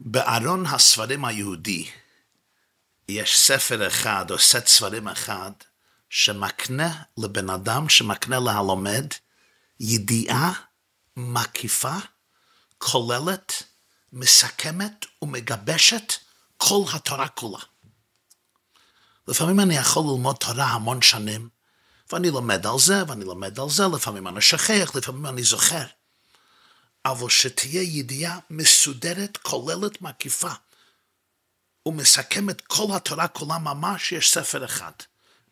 בארון הספרים היהודי יש ספר אחד או סט ספרים אחד שמקנה לבן אדם, שמקנה להלומד, ידיעה מקיפה, כוללת, מסכמת ומגבשת כל התורה כולה. לפעמים אני יכול ללמוד תורה המון שנים, ואני לומד על זה, ואני לומד על זה, לפעמים אני שכח, לפעמים אני זוכר. אבל שתהיה ידיעה מסודרת, כוללת, מקיפה, ומסכמת כל התורה כולה ממש, יש ספר אחד.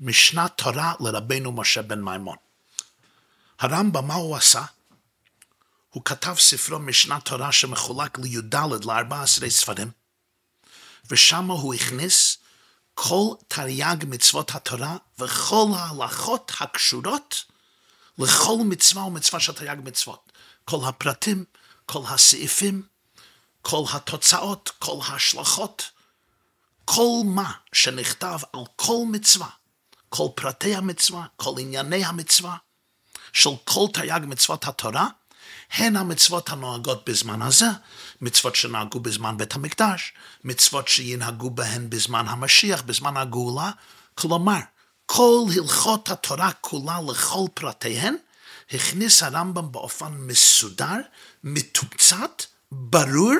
משנת תורה לרבנו משה בן מימון. הרמב"ם, מה הוא עשה? הוא כתב ספרו משנת תורה שמחולק לי"ד ל-14 ספרים, ושם הוא הכניס כל תרי"ג מצוות התורה וכל ההלכות הקשורות לכל מצווה ומצווה של תרי"ג מצוות. כל הפרטים, כל הסעיפים, כל התוצאות, כל ההשלכות, כל מה שנכתב על כל מצווה, כל פרטי המצווה, כל ענייני המצווה, של כל תרי"ג מצוות התורה, הן המצוות הנוהגות בזמן הזה, מצוות שנהגו בזמן בית המקדש, מצוות שינהגו בהן בזמן המשיח, בזמן הגאולה, כלומר, כל הלכות התורה כולה לכל פרטיהן, הכניס הרמב"ם באופן מסודר, מתומצת, ברור,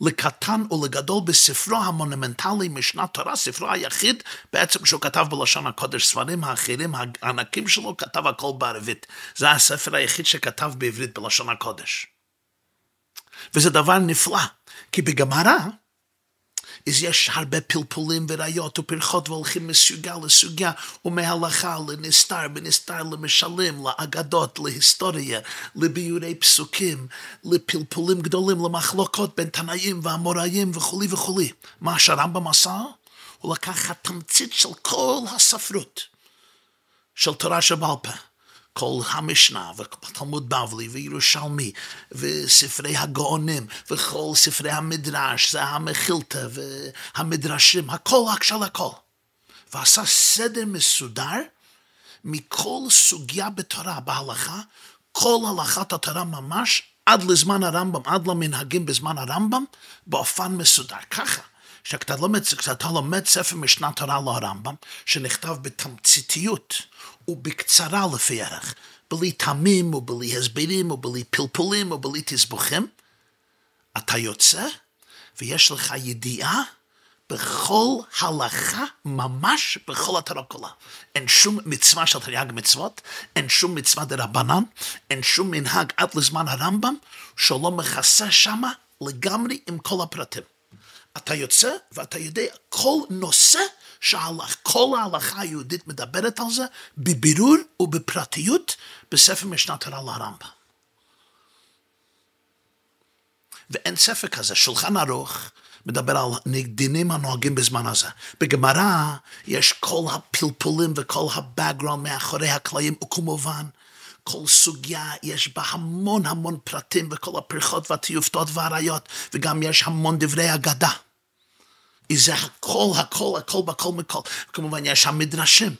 לקטן ולגדול בספרו המונומנטלי משנת תורה, ספרו היחיד בעצם שהוא כתב בלשון הקודש, ספרים האחרים הענקים שלו כתב הכל בערבית. זה הספר היחיד שכתב בעברית בלשון הקודש. וזה דבר נפלא, כי בגמרא אז יש הרבה פלפולים וראיות ופרחות והולכים מסוגיה לסוגיה ומהלכה לנסתר, בנסתר למשלים, לאגדות, להיסטוריה, לביורי פסוקים, לפלפולים גדולים, למחלוקות בין תנאים ואמוראים וכולי וכולי. מה שהרמב"ם עשה? הוא לקח התמצית של כל הספרות של תורה שבעל פה. כל המשנה ותלמוד בבלי וירושלמי וספרי הגאונים וכל ספרי המדרש, זה המחילתא והמדרשים, הכל הקשה הכל. ועשה סדר מסודר מכל סוגיה בתורה, בהלכה, כל הלכת התורה ממש, עד לזמן הרמב"ם, עד למנהגים בזמן הרמב"ם, באופן מסודר. ככה, כשאתה לומד, לומד ספר משנת תורה לרמב"ם, שנכתב בתמציתיות, ובקצרה לפי ערך, בלי תמים ובלי הסברים ובלי פלפולים ובלי תסבוכים, אתה יוצא ויש לך ידיעה בכל הלכה, ממש בכל התורה כולה. אין שום מצווה של תרי"ג מצוות, אין שום מצווה דרבנן, אין שום מנהג עד לזמן הרמב"ם, שלא מכסה שמה לגמרי עם כל הפרטים. אתה יוצא ואתה יודע כל נושא שכל ההלכה היהודית מדברת על זה בבירור ובפרטיות בספר משנת תורה לרמב"ם. ואין ספר כזה, שולחן ערוך מדבר על דינים הנוהגים בזמן הזה. בגמרא יש כל הפלפולים וכל הבאגראונד מאחורי הקלעים, וכמובן, כל סוגיה יש בה המון המון פרטים וכל הפריחות והתיופתות והראיות, וגם יש המון דברי אגדה. זה הכל, הכל, הכל, בכל מכל. כמובן, יש המדרשים.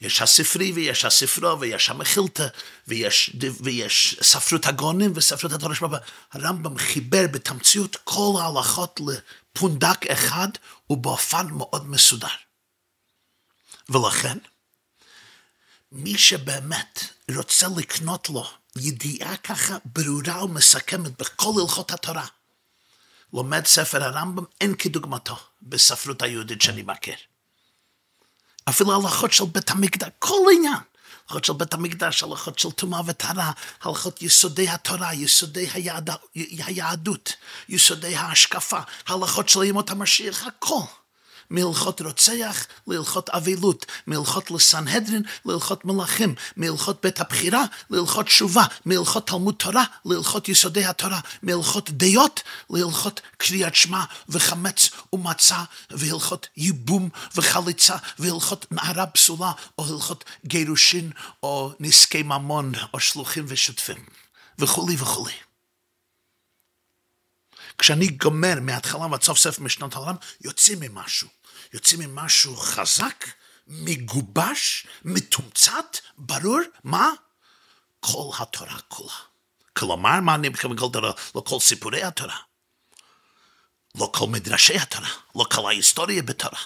יש הספרי ויש הספרו ויש המחילתא ויש, ויש ספרות הגונים וספרות התורה שבא. הרמב"ם חיבר בתמציות כל ההלכות לפונדק אחד ובאופן מאוד מסודר. ולכן, מי שבאמת רוצה לקנות לו ידיעה ככה ברורה ומסכמת בכל הלכות התורה, לומד ספר הרמב"ם, אין כדוגמתו בספרות היהודית שאני מכיר. אפילו הלכות של בית המקדש, כל עניין. הלכות של בית המקדש, הלכות של טומאה וטהרה, הלכות יסודי התורה, יסודי היהד... היהדות, יסודי ההשקפה, הלכות של ימות המשיח, הכל. מהלכות רוצח להלכות אבילות, מהלכות לסנהדרין להלכות מלכים, מהלכות בית הבחירה להלכות תשובה, מהלכות תלמוד תורה להלכות יסודי התורה, מהלכות דיות להלכות קריאת שמע וחמץ ומצה, והלכות ייבום וחליצה, והלכות נערה פסולה, או הלכות גירושין, או נזקי ממון, או שלוחים ושותפים, וכולי וכולי. כשאני גומר מההתחלה ועד סוף ספר משנות העולם, יוצאים ממשהו. יוצאים ממשהו חזק, מגובש, מתומצת, ברור, מה? כל התורה כולה. כלומר, מה אני מתכוון כל תורה? לא כל סיפורי התורה. לא כל מדרשי התורה. לא כל ההיסטוריה בתורה.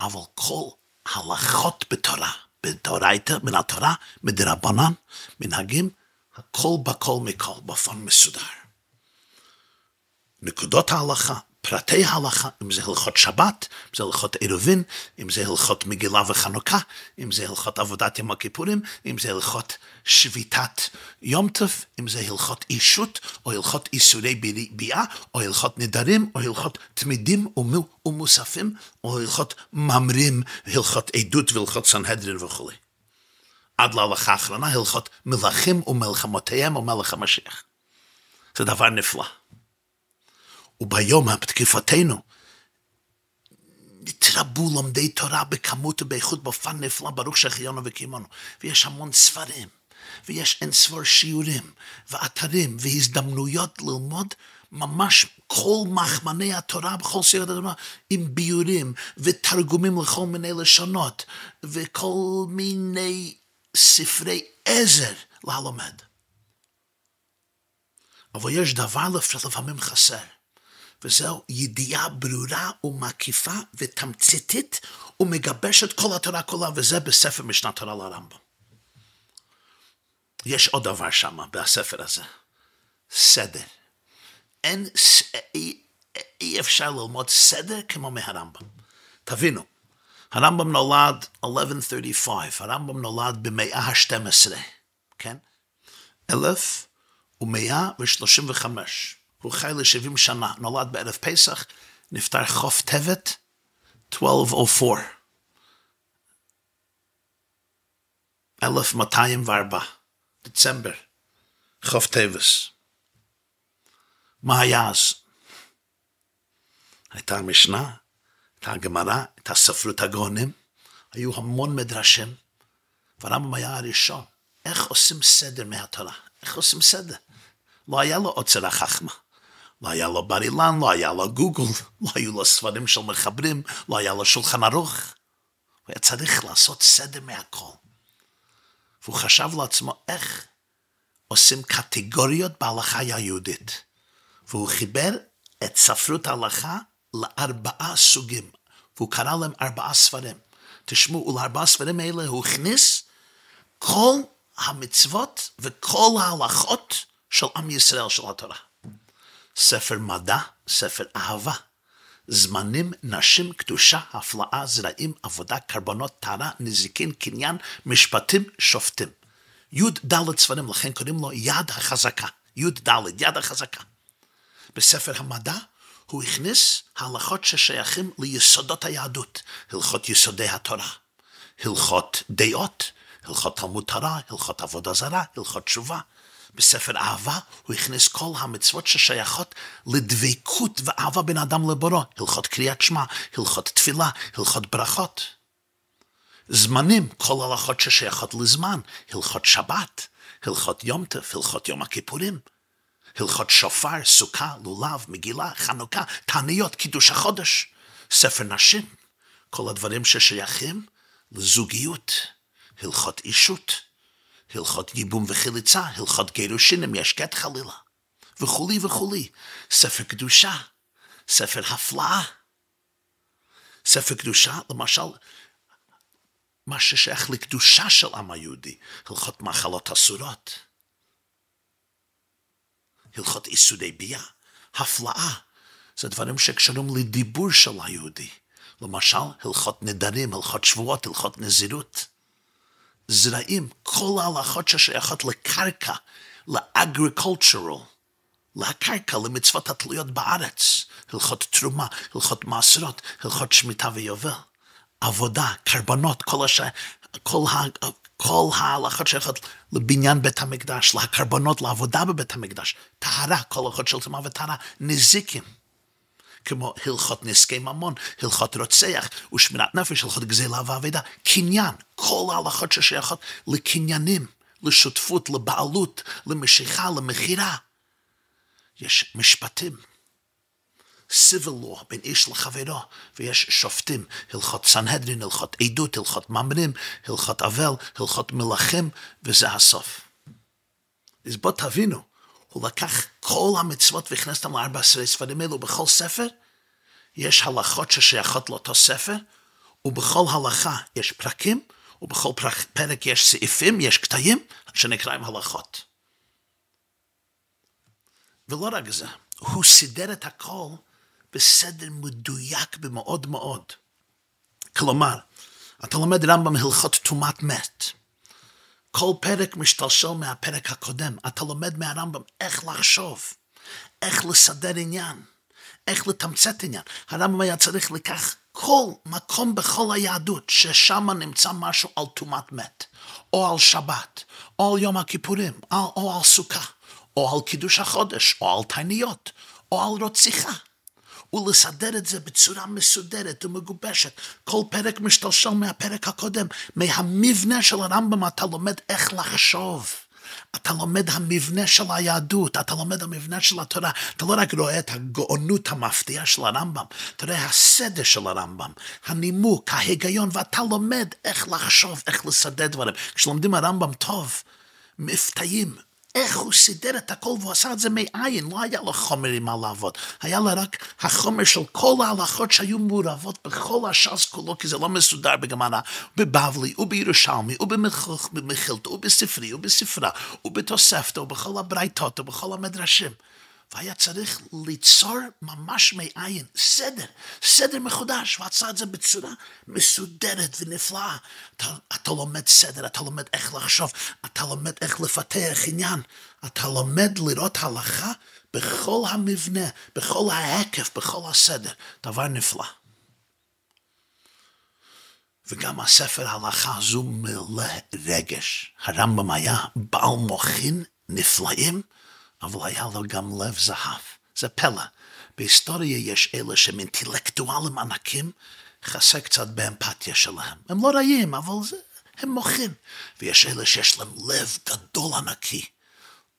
אבל כל הלכות בתורה. בתורייתא, מן התורה, מדרבנן, מנהגים, הכל בכל מכל, באופן מסודר. נקודות ההלכה, פרטי ההלכה, אם זה הלכות שבת, אם זה הלכות עירובין, אם זה הלכות מגילה וחנוכה, אם זה הלכות עבודת יום הכיפורים, אם זה הלכות שביתת יום טוב, אם זה הלכות אישות, או הלכות איסורי ביאה, או הלכות נדרים, או הלכות תמידים ומוספים, או הלכות ממרים, הלכות עדות והלכות סנהדרין וכו'. עד להלכה האחרונה, הלכות מלכים ומלחמותיהם ומלך המשיח. זה דבר נפלא. וביום התקיפתנו נתרבו לומדי תורה בכמות ובאיכות באופן נפלא, ברוך שהחיינו וקימונו. ויש המון ספרים, ויש אין ספור שיעורים, ואתרים, והזדמנויות ללמוד ממש כל מחמני התורה בכל סרט התורה, עם ביורים ותרגומים לכל מיני לשונות, וכל מיני ספרי עזר ללומד. אבל יש דבר לפעמים חסר. וזהו ידיעה ברורה ומקיפה ותמציתית ומגבשת כל התורה כולה, וזה בספר משנת תורה לרמב"ם. יש עוד דבר שם, בספר הזה, סדר. אין, אי, אי אפשר ללמוד סדר כמו מהרמב"ם. תבינו, הרמב"ם נולד 1135, הרמב"ם נולד במאה ה-12, כן? 1135. הוא חי ל-70 שנה, נולד בערב פסח, נפטר חוף טבת, 1204. 1204, דצמבר, חוף טבס. מה היה אז? הייתה המשנה, הייתה הגמרא, הייתה ספרות הגאונים, היו המון מדרשים, והרמב"ם היה הראשון. איך עושים סדר מהתורה? איך עושים סדר? לא היה לו עוצר החכמה. לא היה לו בר אילן, לא היה לו גוגל, לא היו לו ספרים של מחברים, לא היה לו שולחן ערוך. הוא היה צריך לעשות סדר מהכל. והוא חשב לעצמו איך עושים קטגוריות בהלכה היהודית. והוא חיבר את ספרות ההלכה לארבעה סוגים, והוא קרא להם ארבעה ספרים. תשמעו, ולארבעה ספרים האלה הוא הכניס כל המצוות וכל ההלכות של עם ישראל של התורה. ספר מדע, ספר אהבה. זמנים, נשים, קדושה, הפלאה, זרעים, עבודה, קרבנות, טהרה, נזיקין, קניין, משפטים, שופטים. י"ד ספרים, לכן קוראים לו יד החזקה. י"ד, יד החזקה. בספר המדע הוא הכניס הלכות ששייכים ליסודות היהדות, הלכות יסודי התורה, הלכות דעות, הלכות תלמוד תורה, הלכות עבודה זרה, הלכות תשובה, בספר אהבה הוא הכניס כל המצוות ששייכות לדבקות ואהבה בין אדם לבורו, הלכות קריאת שמע, הלכות תפילה, הלכות ברכות. זמנים, כל הלכות ששייכות לזמן, הלכות שבת, הלכות יום טף, הלכות יום הכיפורים, הלכות שופר, סוכה, לולב, מגילה, חנוכה, תעניות, קידוש החודש, ספר נשים, כל הדברים ששייכים לזוגיות, הלכות אישות. הלכות ייבום וחיליצה, הלכות גירושין אם יש גט חלילה, וכולי וכולי. ספר קדושה, ספר הפלאה. ספר קדושה, למשל, מה ששייך לקדושה של עם היהודי, הלכות מחלות אסורות, הלכות איסודי ביאה, הפלאה, זה דברים שקשורים לדיבור של היהודי. למשל, הלכות נדרים, הלכות שבועות, הלכות נזירות. זרעים, כל ההלכות ששייכות לקרקע, לאגריקולטורל, לקרקע, למצוות התלויות בארץ, הלכות תרומה, הלכות מעשרות, הלכות שמיטה ויובל, עבודה, קרבנות, כל, הש... כל, ה... כל ההלכות שייכות לבניין בית המקדש, לקרבנות, לעבודה בבית המקדש, טהרה, כל ההלכות של טומאה וטהרה, נזיקים. כמו הלכות נזקי ממון, הלכות רוצח ושמירת נפש, הלכות גזילה ואבידה, קניין, כל ההלכות ששייכות לקניינים, לשותפות, לבעלות, למשיכה, למכירה. יש משפטים, civil law בין איש לחברו, ויש שופטים, הלכות סנהדרין, הלכות עדות, הלכות ממרים, הלכות אבל, הלכות מלכים, וזה הסוף. אז בואו תבינו, הוא לקח כל המצוות והכנס אותם לארבע עשרה ספרים האלו, ובכל ספר יש הלכות ששייכות לאותו ספר, ובכל הלכה יש פרקים, ובכל פרק יש סעיפים, יש קטעים, שנקראים הלכות. ולא רק זה, הוא סידר את הכל בסדר מדויק במאוד מאוד. כלומר, אתה לומד רמב"ם הלכות טומאת מת. כל פרק משתלשל מהפרק הקודם. אתה לומד מהרמב"ם איך לחשוב, איך לסדר עניין, איך לתמצת עניין. הרמב"ם היה צריך לקח כל מקום בכל היהדות ששם נמצא משהו על טומאת מת, או על שבת, או על יום הכיפורים, או על סוכה, או על קידוש החודש, או על תעניות, או על רוציחה. ולסדר את זה בצורה מסודרת ומגובשת. כל פרק משתלשל מהפרק הקודם. מהמבנה של הרמב"ם אתה לומד איך לחשוב. אתה לומד המבנה של היהדות, אתה לומד המבנה של התורה, אתה לא רק רואה את הגאונות המפתיעה של הרמב"ם, אתה רואה הסדר של הרמב"ם, הנימוק, ההיגיון, ואתה לומד איך לחשוב, איך לסדר דברים. כשלומדים הרמב"ם טוב, מפתעים, איך הוא סידר את הכל והוא עשה את זה מאין, לא היה לו חומר עם מה לעבוד, היה לו רק החומר של כל ההלכות שהיו מעורבות בכל הש"ס כולו, כי זה לא מסודר בגמרא, בבבלי ובירושלמי ובמחילתא ובספרי ובספרה ובתוספתא ובכל הברייתות ובכל המדרשים. והיה צריך ליצור ממש מאין סדר, סדר מחודש, ועשה את זה בצורה מסודרת ונפלאה. אתה, אתה לומד סדר, אתה לומד איך לחשוב, אתה לומד איך לפתח עניין, אתה לומד לראות הלכה בכל המבנה, בכל ההיקף, בכל הסדר. דבר נפלא. וגם הספר ההלכה הזו מלא רגש. הרמב"ם היה בעל מוחין נפלאים, אבל היה לו גם לב זהב. זה פלא. בהיסטוריה יש אלה שהם אינטלקטואלים ענקים, חסר קצת באמפתיה שלהם. הם לא רעים, אבל זה, הם מוחים. ויש אלה שיש להם לב גדול ענקי,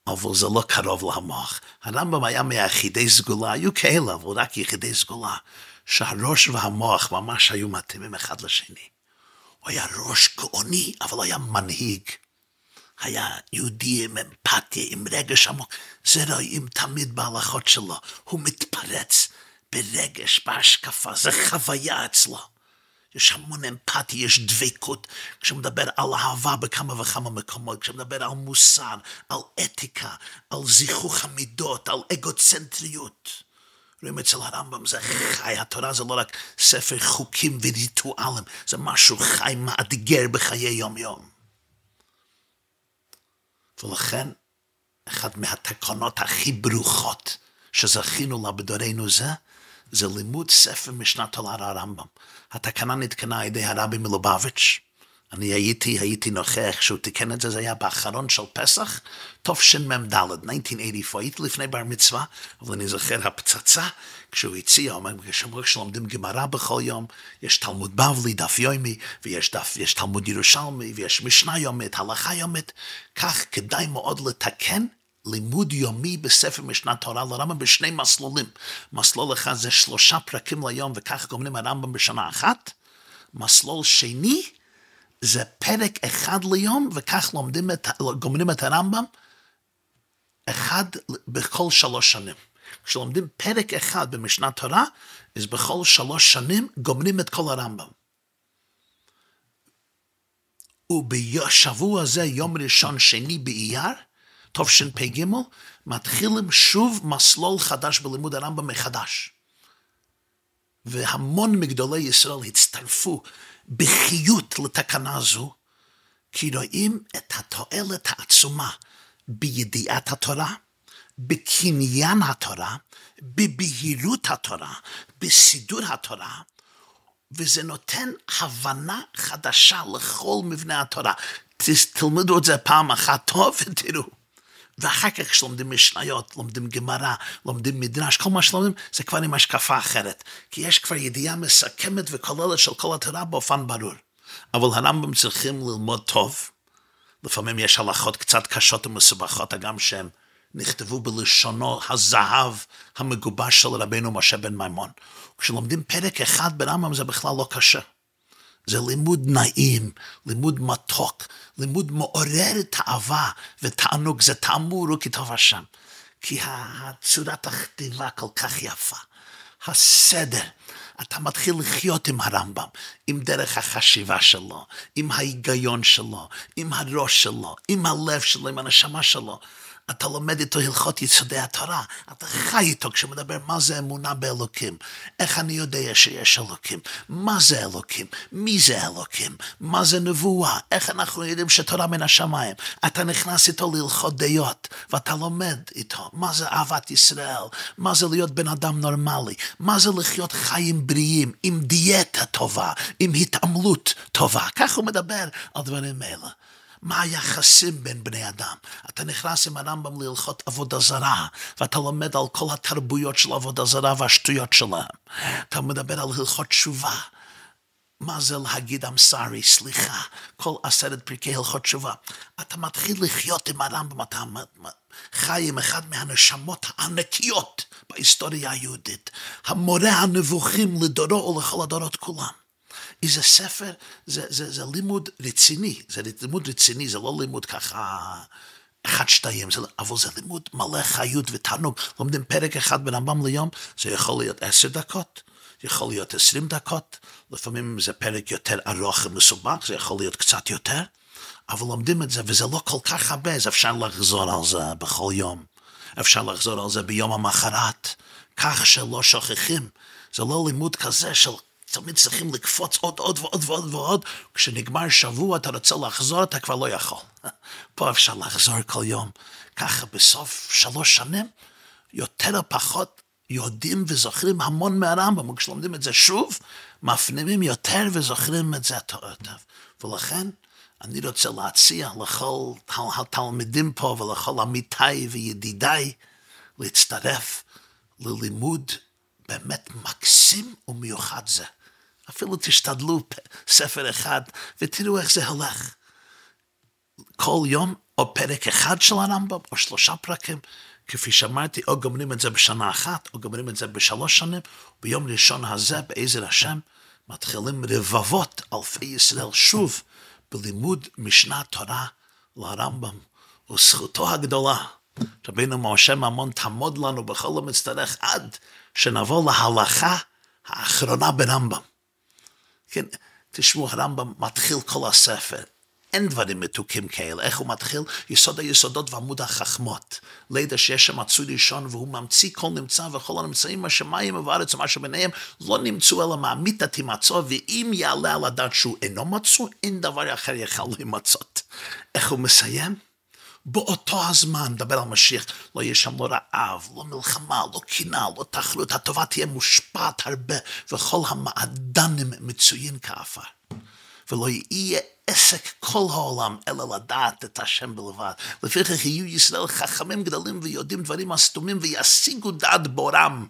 אבל זה לא קרוב למוח. הרמב"ם היה מיחידי סגולה, היו כאלה, אבל רק יחידי סגולה, שהראש והמוח ממש היו מתאימים אחד לשני. הוא היה ראש גאוני, אבל היה מנהיג. היה יהודי עם אמפתיה, עם רגש עמוק. זה רואים תמיד בהלכות שלו. הוא מתפרץ ברגש, בהשקפה, זה חוויה אצלו. יש המון אמפתיה, יש דבקות. כשהוא מדבר על אהבה בכמה וכמה מקומות, כשהוא מדבר על מוסר, על אתיקה, על זיכוך המידות, על אגוצנטריות. רואים אצל הרמב"ם זה חי, התורה זה לא רק ספר חוקים וריטואלים, זה משהו חי, מאתגר בחיי יום-יום. ולכן, אחת מהתקנות הכי ברוכות שזכינו לה בדורנו זה, זה לימוד ספר משנת תולר הרמב"ם. התקנה נתקנה על ידי הרבי מלובביץ'. אני הייתי, הייתי נוכח כשהוא תיקן את זה, זה היה באחרון של פסח, תשמ"ד, 1984, הייתי לפני בר מצווה, אבל אני זוכר הפצצה, כשהוא הציע, אומר, כשאמרו שלומדים גמרא בכל יום, יש תלמוד בבלי, דף יומי, ויש דף, יש תלמוד ירושלמי, ויש משנה יומית, הלכה יומית, כך כדאי מאוד לתקן לימוד יומי בספר משנת תורה לרמב"ם בשני מסלולים. מסלול אחד זה שלושה פרקים ליום, וכך גומרים הרמב"ם בשנה אחת. מסלול שני, זה פרק אחד ליום, וכך לומדים את, גומרים את הרמב"ם אחד בכל שלוש שנים. כשלומדים פרק אחד במשנת תורה, אז בכל שלוש שנים גומרים את כל הרמב"ם. ובשבוע זה, יום ראשון שני באייר, תשפ"ג, מתחילים שוב מסלול חדש בלימוד הרמב"ם מחדש. והמון מגדולי ישראל הצטרפו בחיות לתקנה זו, כי רואים את התועלת העצומה בידיעת התורה, בקניין התורה, בבהירות התורה, בסידור התורה, וזה נותן הבנה חדשה לכל מבנה התורה. תלמדו את זה פעם אחת טוב ותראו. ואחר כך כשלומדים משניות, לומדים גמרא, לומדים מדרש, כל מה שלומדים זה כבר עם השקפה אחרת. כי יש כבר ידיעה מסכמת וכוללת של כל התורה באופן ברור. אבל הרמב"ם צריכים ללמוד טוב. לפעמים יש הלכות קצת קשות ומסובכות, הגם שהן נכתבו בלשונו הזהב המגובש של רבנו משה בן מימון. כשלומדים פרק אחד ברמב"ם זה בכלל לא קשה. זה לימוד נעים, לימוד מתוק, לימוד מעורר תאווה ותענוג, זה תאמור וכתוב השם. כי צורת הכתיבה כל כך יפה. הסדר. אתה מתחיל לחיות עם הרמב"ם, עם דרך החשיבה שלו, עם ההיגיון שלו, עם הראש שלו, עם הלב שלו, עם הנשמה שלו. אתה לומד איתו הלכות יסודי התורה, אתה חי איתו כשמדבר מה זה אמונה באלוקים, איך אני יודע שיש אלוקים, מה זה אלוקים, מי זה אלוקים, מה זה נבואה, איך אנחנו יודעים שתורה מן השמיים. אתה נכנס איתו להלכות דעות, ואתה לומד איתו. מה זה אהבת ישראל, מה זה להיות בן אדם נורמלי, מה זה לחיות חיים בריאים, עם דיאטה טובה, עם התעמלות טובה. כך הוא מדבר על דברים אלה. מה היחסים בין בני אדם. אתה נכנס עם הרמב"ם להלכות עבודה זרה, ואתה לומד על כל התרבויות של עבודה זרה והשטויות שלהם. אתה מדבר על הלכות תשובה. מה זה להגיד אמסרי, סליחה, כל עשרת פרקי הלכות תשובה. אתה מתחיל לחיות עם הרמב"ם, אתה חי עם אחד מהנשמות הענקיות בהיסטוריה היהודית, המורה הנבוכים לדורו ולכל הדורות כולם. איזה ספר, זה, זה, זה לימוד רציני, זה לימוד רציני, זה לא לימוד ככה אחד שתיים, זה, אבל זה לימוד מלא חיות ותענוג. לומדים פרק אחד ברמב"ם ליום, זה יכול להיות עשר דקות, יכול להיות עשרים דקות, לפעמים זה פרק יותר ארוך ומסובך, זה יכול להיות קצת יותר, אבל לומדים את זה, וזה לא כל כך הרבה, אז אפשר לחזור על זה בכל יום. אפשר לחזור על זה ביום המחרת, כך שלא שוכחים. זה לא לימוד כזה של תמיד צריכים לקפוץ עוד, עוד ועוד ועוד ועוד. כשנגמר שבוע אתה רוצה לחזור, אתה כבר לא יכול. פה אפשר לחזור כל יום. ככה בסוף שלוש שנים, יותר או פחות יודעים וזוכרים המון מהרמב"ם, וכשלומדים את זה שוב, מפנימים יותר וזוכרים את זה יותר. ולכן, אני רוצה להציע לכל התלמידים פה ולכל עמיתיי וידידיי להצטרף ללימוד באמת מקסים ומיוחד זה. אפילו תשתדלו ספר אחד ותראו איך זה הולך. כל יום או פרק אחד של הרמב"ם או שלושה פרקים. כפי שאמרתי, או גומרים את זה בשנה אחת, או גומרים את זה בשלוש שנים. ביום ראשון הזה, בעזר השם, מתחילים רבבות אלפי ישראל שוב בלימוד משנת תורה לרמב"ם. וזכותו הגדולה, רבינו משה ממון תעמוד לנו בכל המצטרך עד שנבוא להלכה האחרונה ברמב"ם. כן, תשמעו, הרמב"ם מתחיל כל הספר. אין דברים מתוקים כאלה. איך הוא מתחיל? יסוד היסודות ועמוד החכמות. לידע שיש שם מצוי ראשון והוא ממציא כל נמצא וכל הנמצאים השמיים ובארץ ומה שביניהם לא נמצאו אלא מעמית את הימצאו ואם יעלה על הדעת שהוא אינו מצוי אין דבר אחר יכל להימצאות. איך הוא מסיים? באותו הזמן, מדבר על משיח, לא יהיה שם לא רעב, לא מלחמה, לא קינה, לא תחרות, הטובה תהיה מושפעת הרבה, וכל המעדנים מצויים כעפר. ולא יהיה עסק כל העולם, אלא לדעת את השם בלבד. לפיכך יהיו ישראל חכמים גדולים ויודעים דברים הסתומים וישיגו דעת בורם,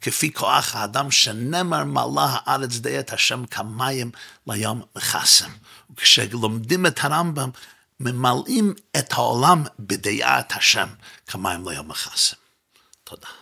כפי כוח האדם שנמר מלא הארץ די את השם כמים ליום וחסם. וכשלומדים את הרמב"ם, ממלאים את העולם בדעת השם כמים ליום החסם. תודה.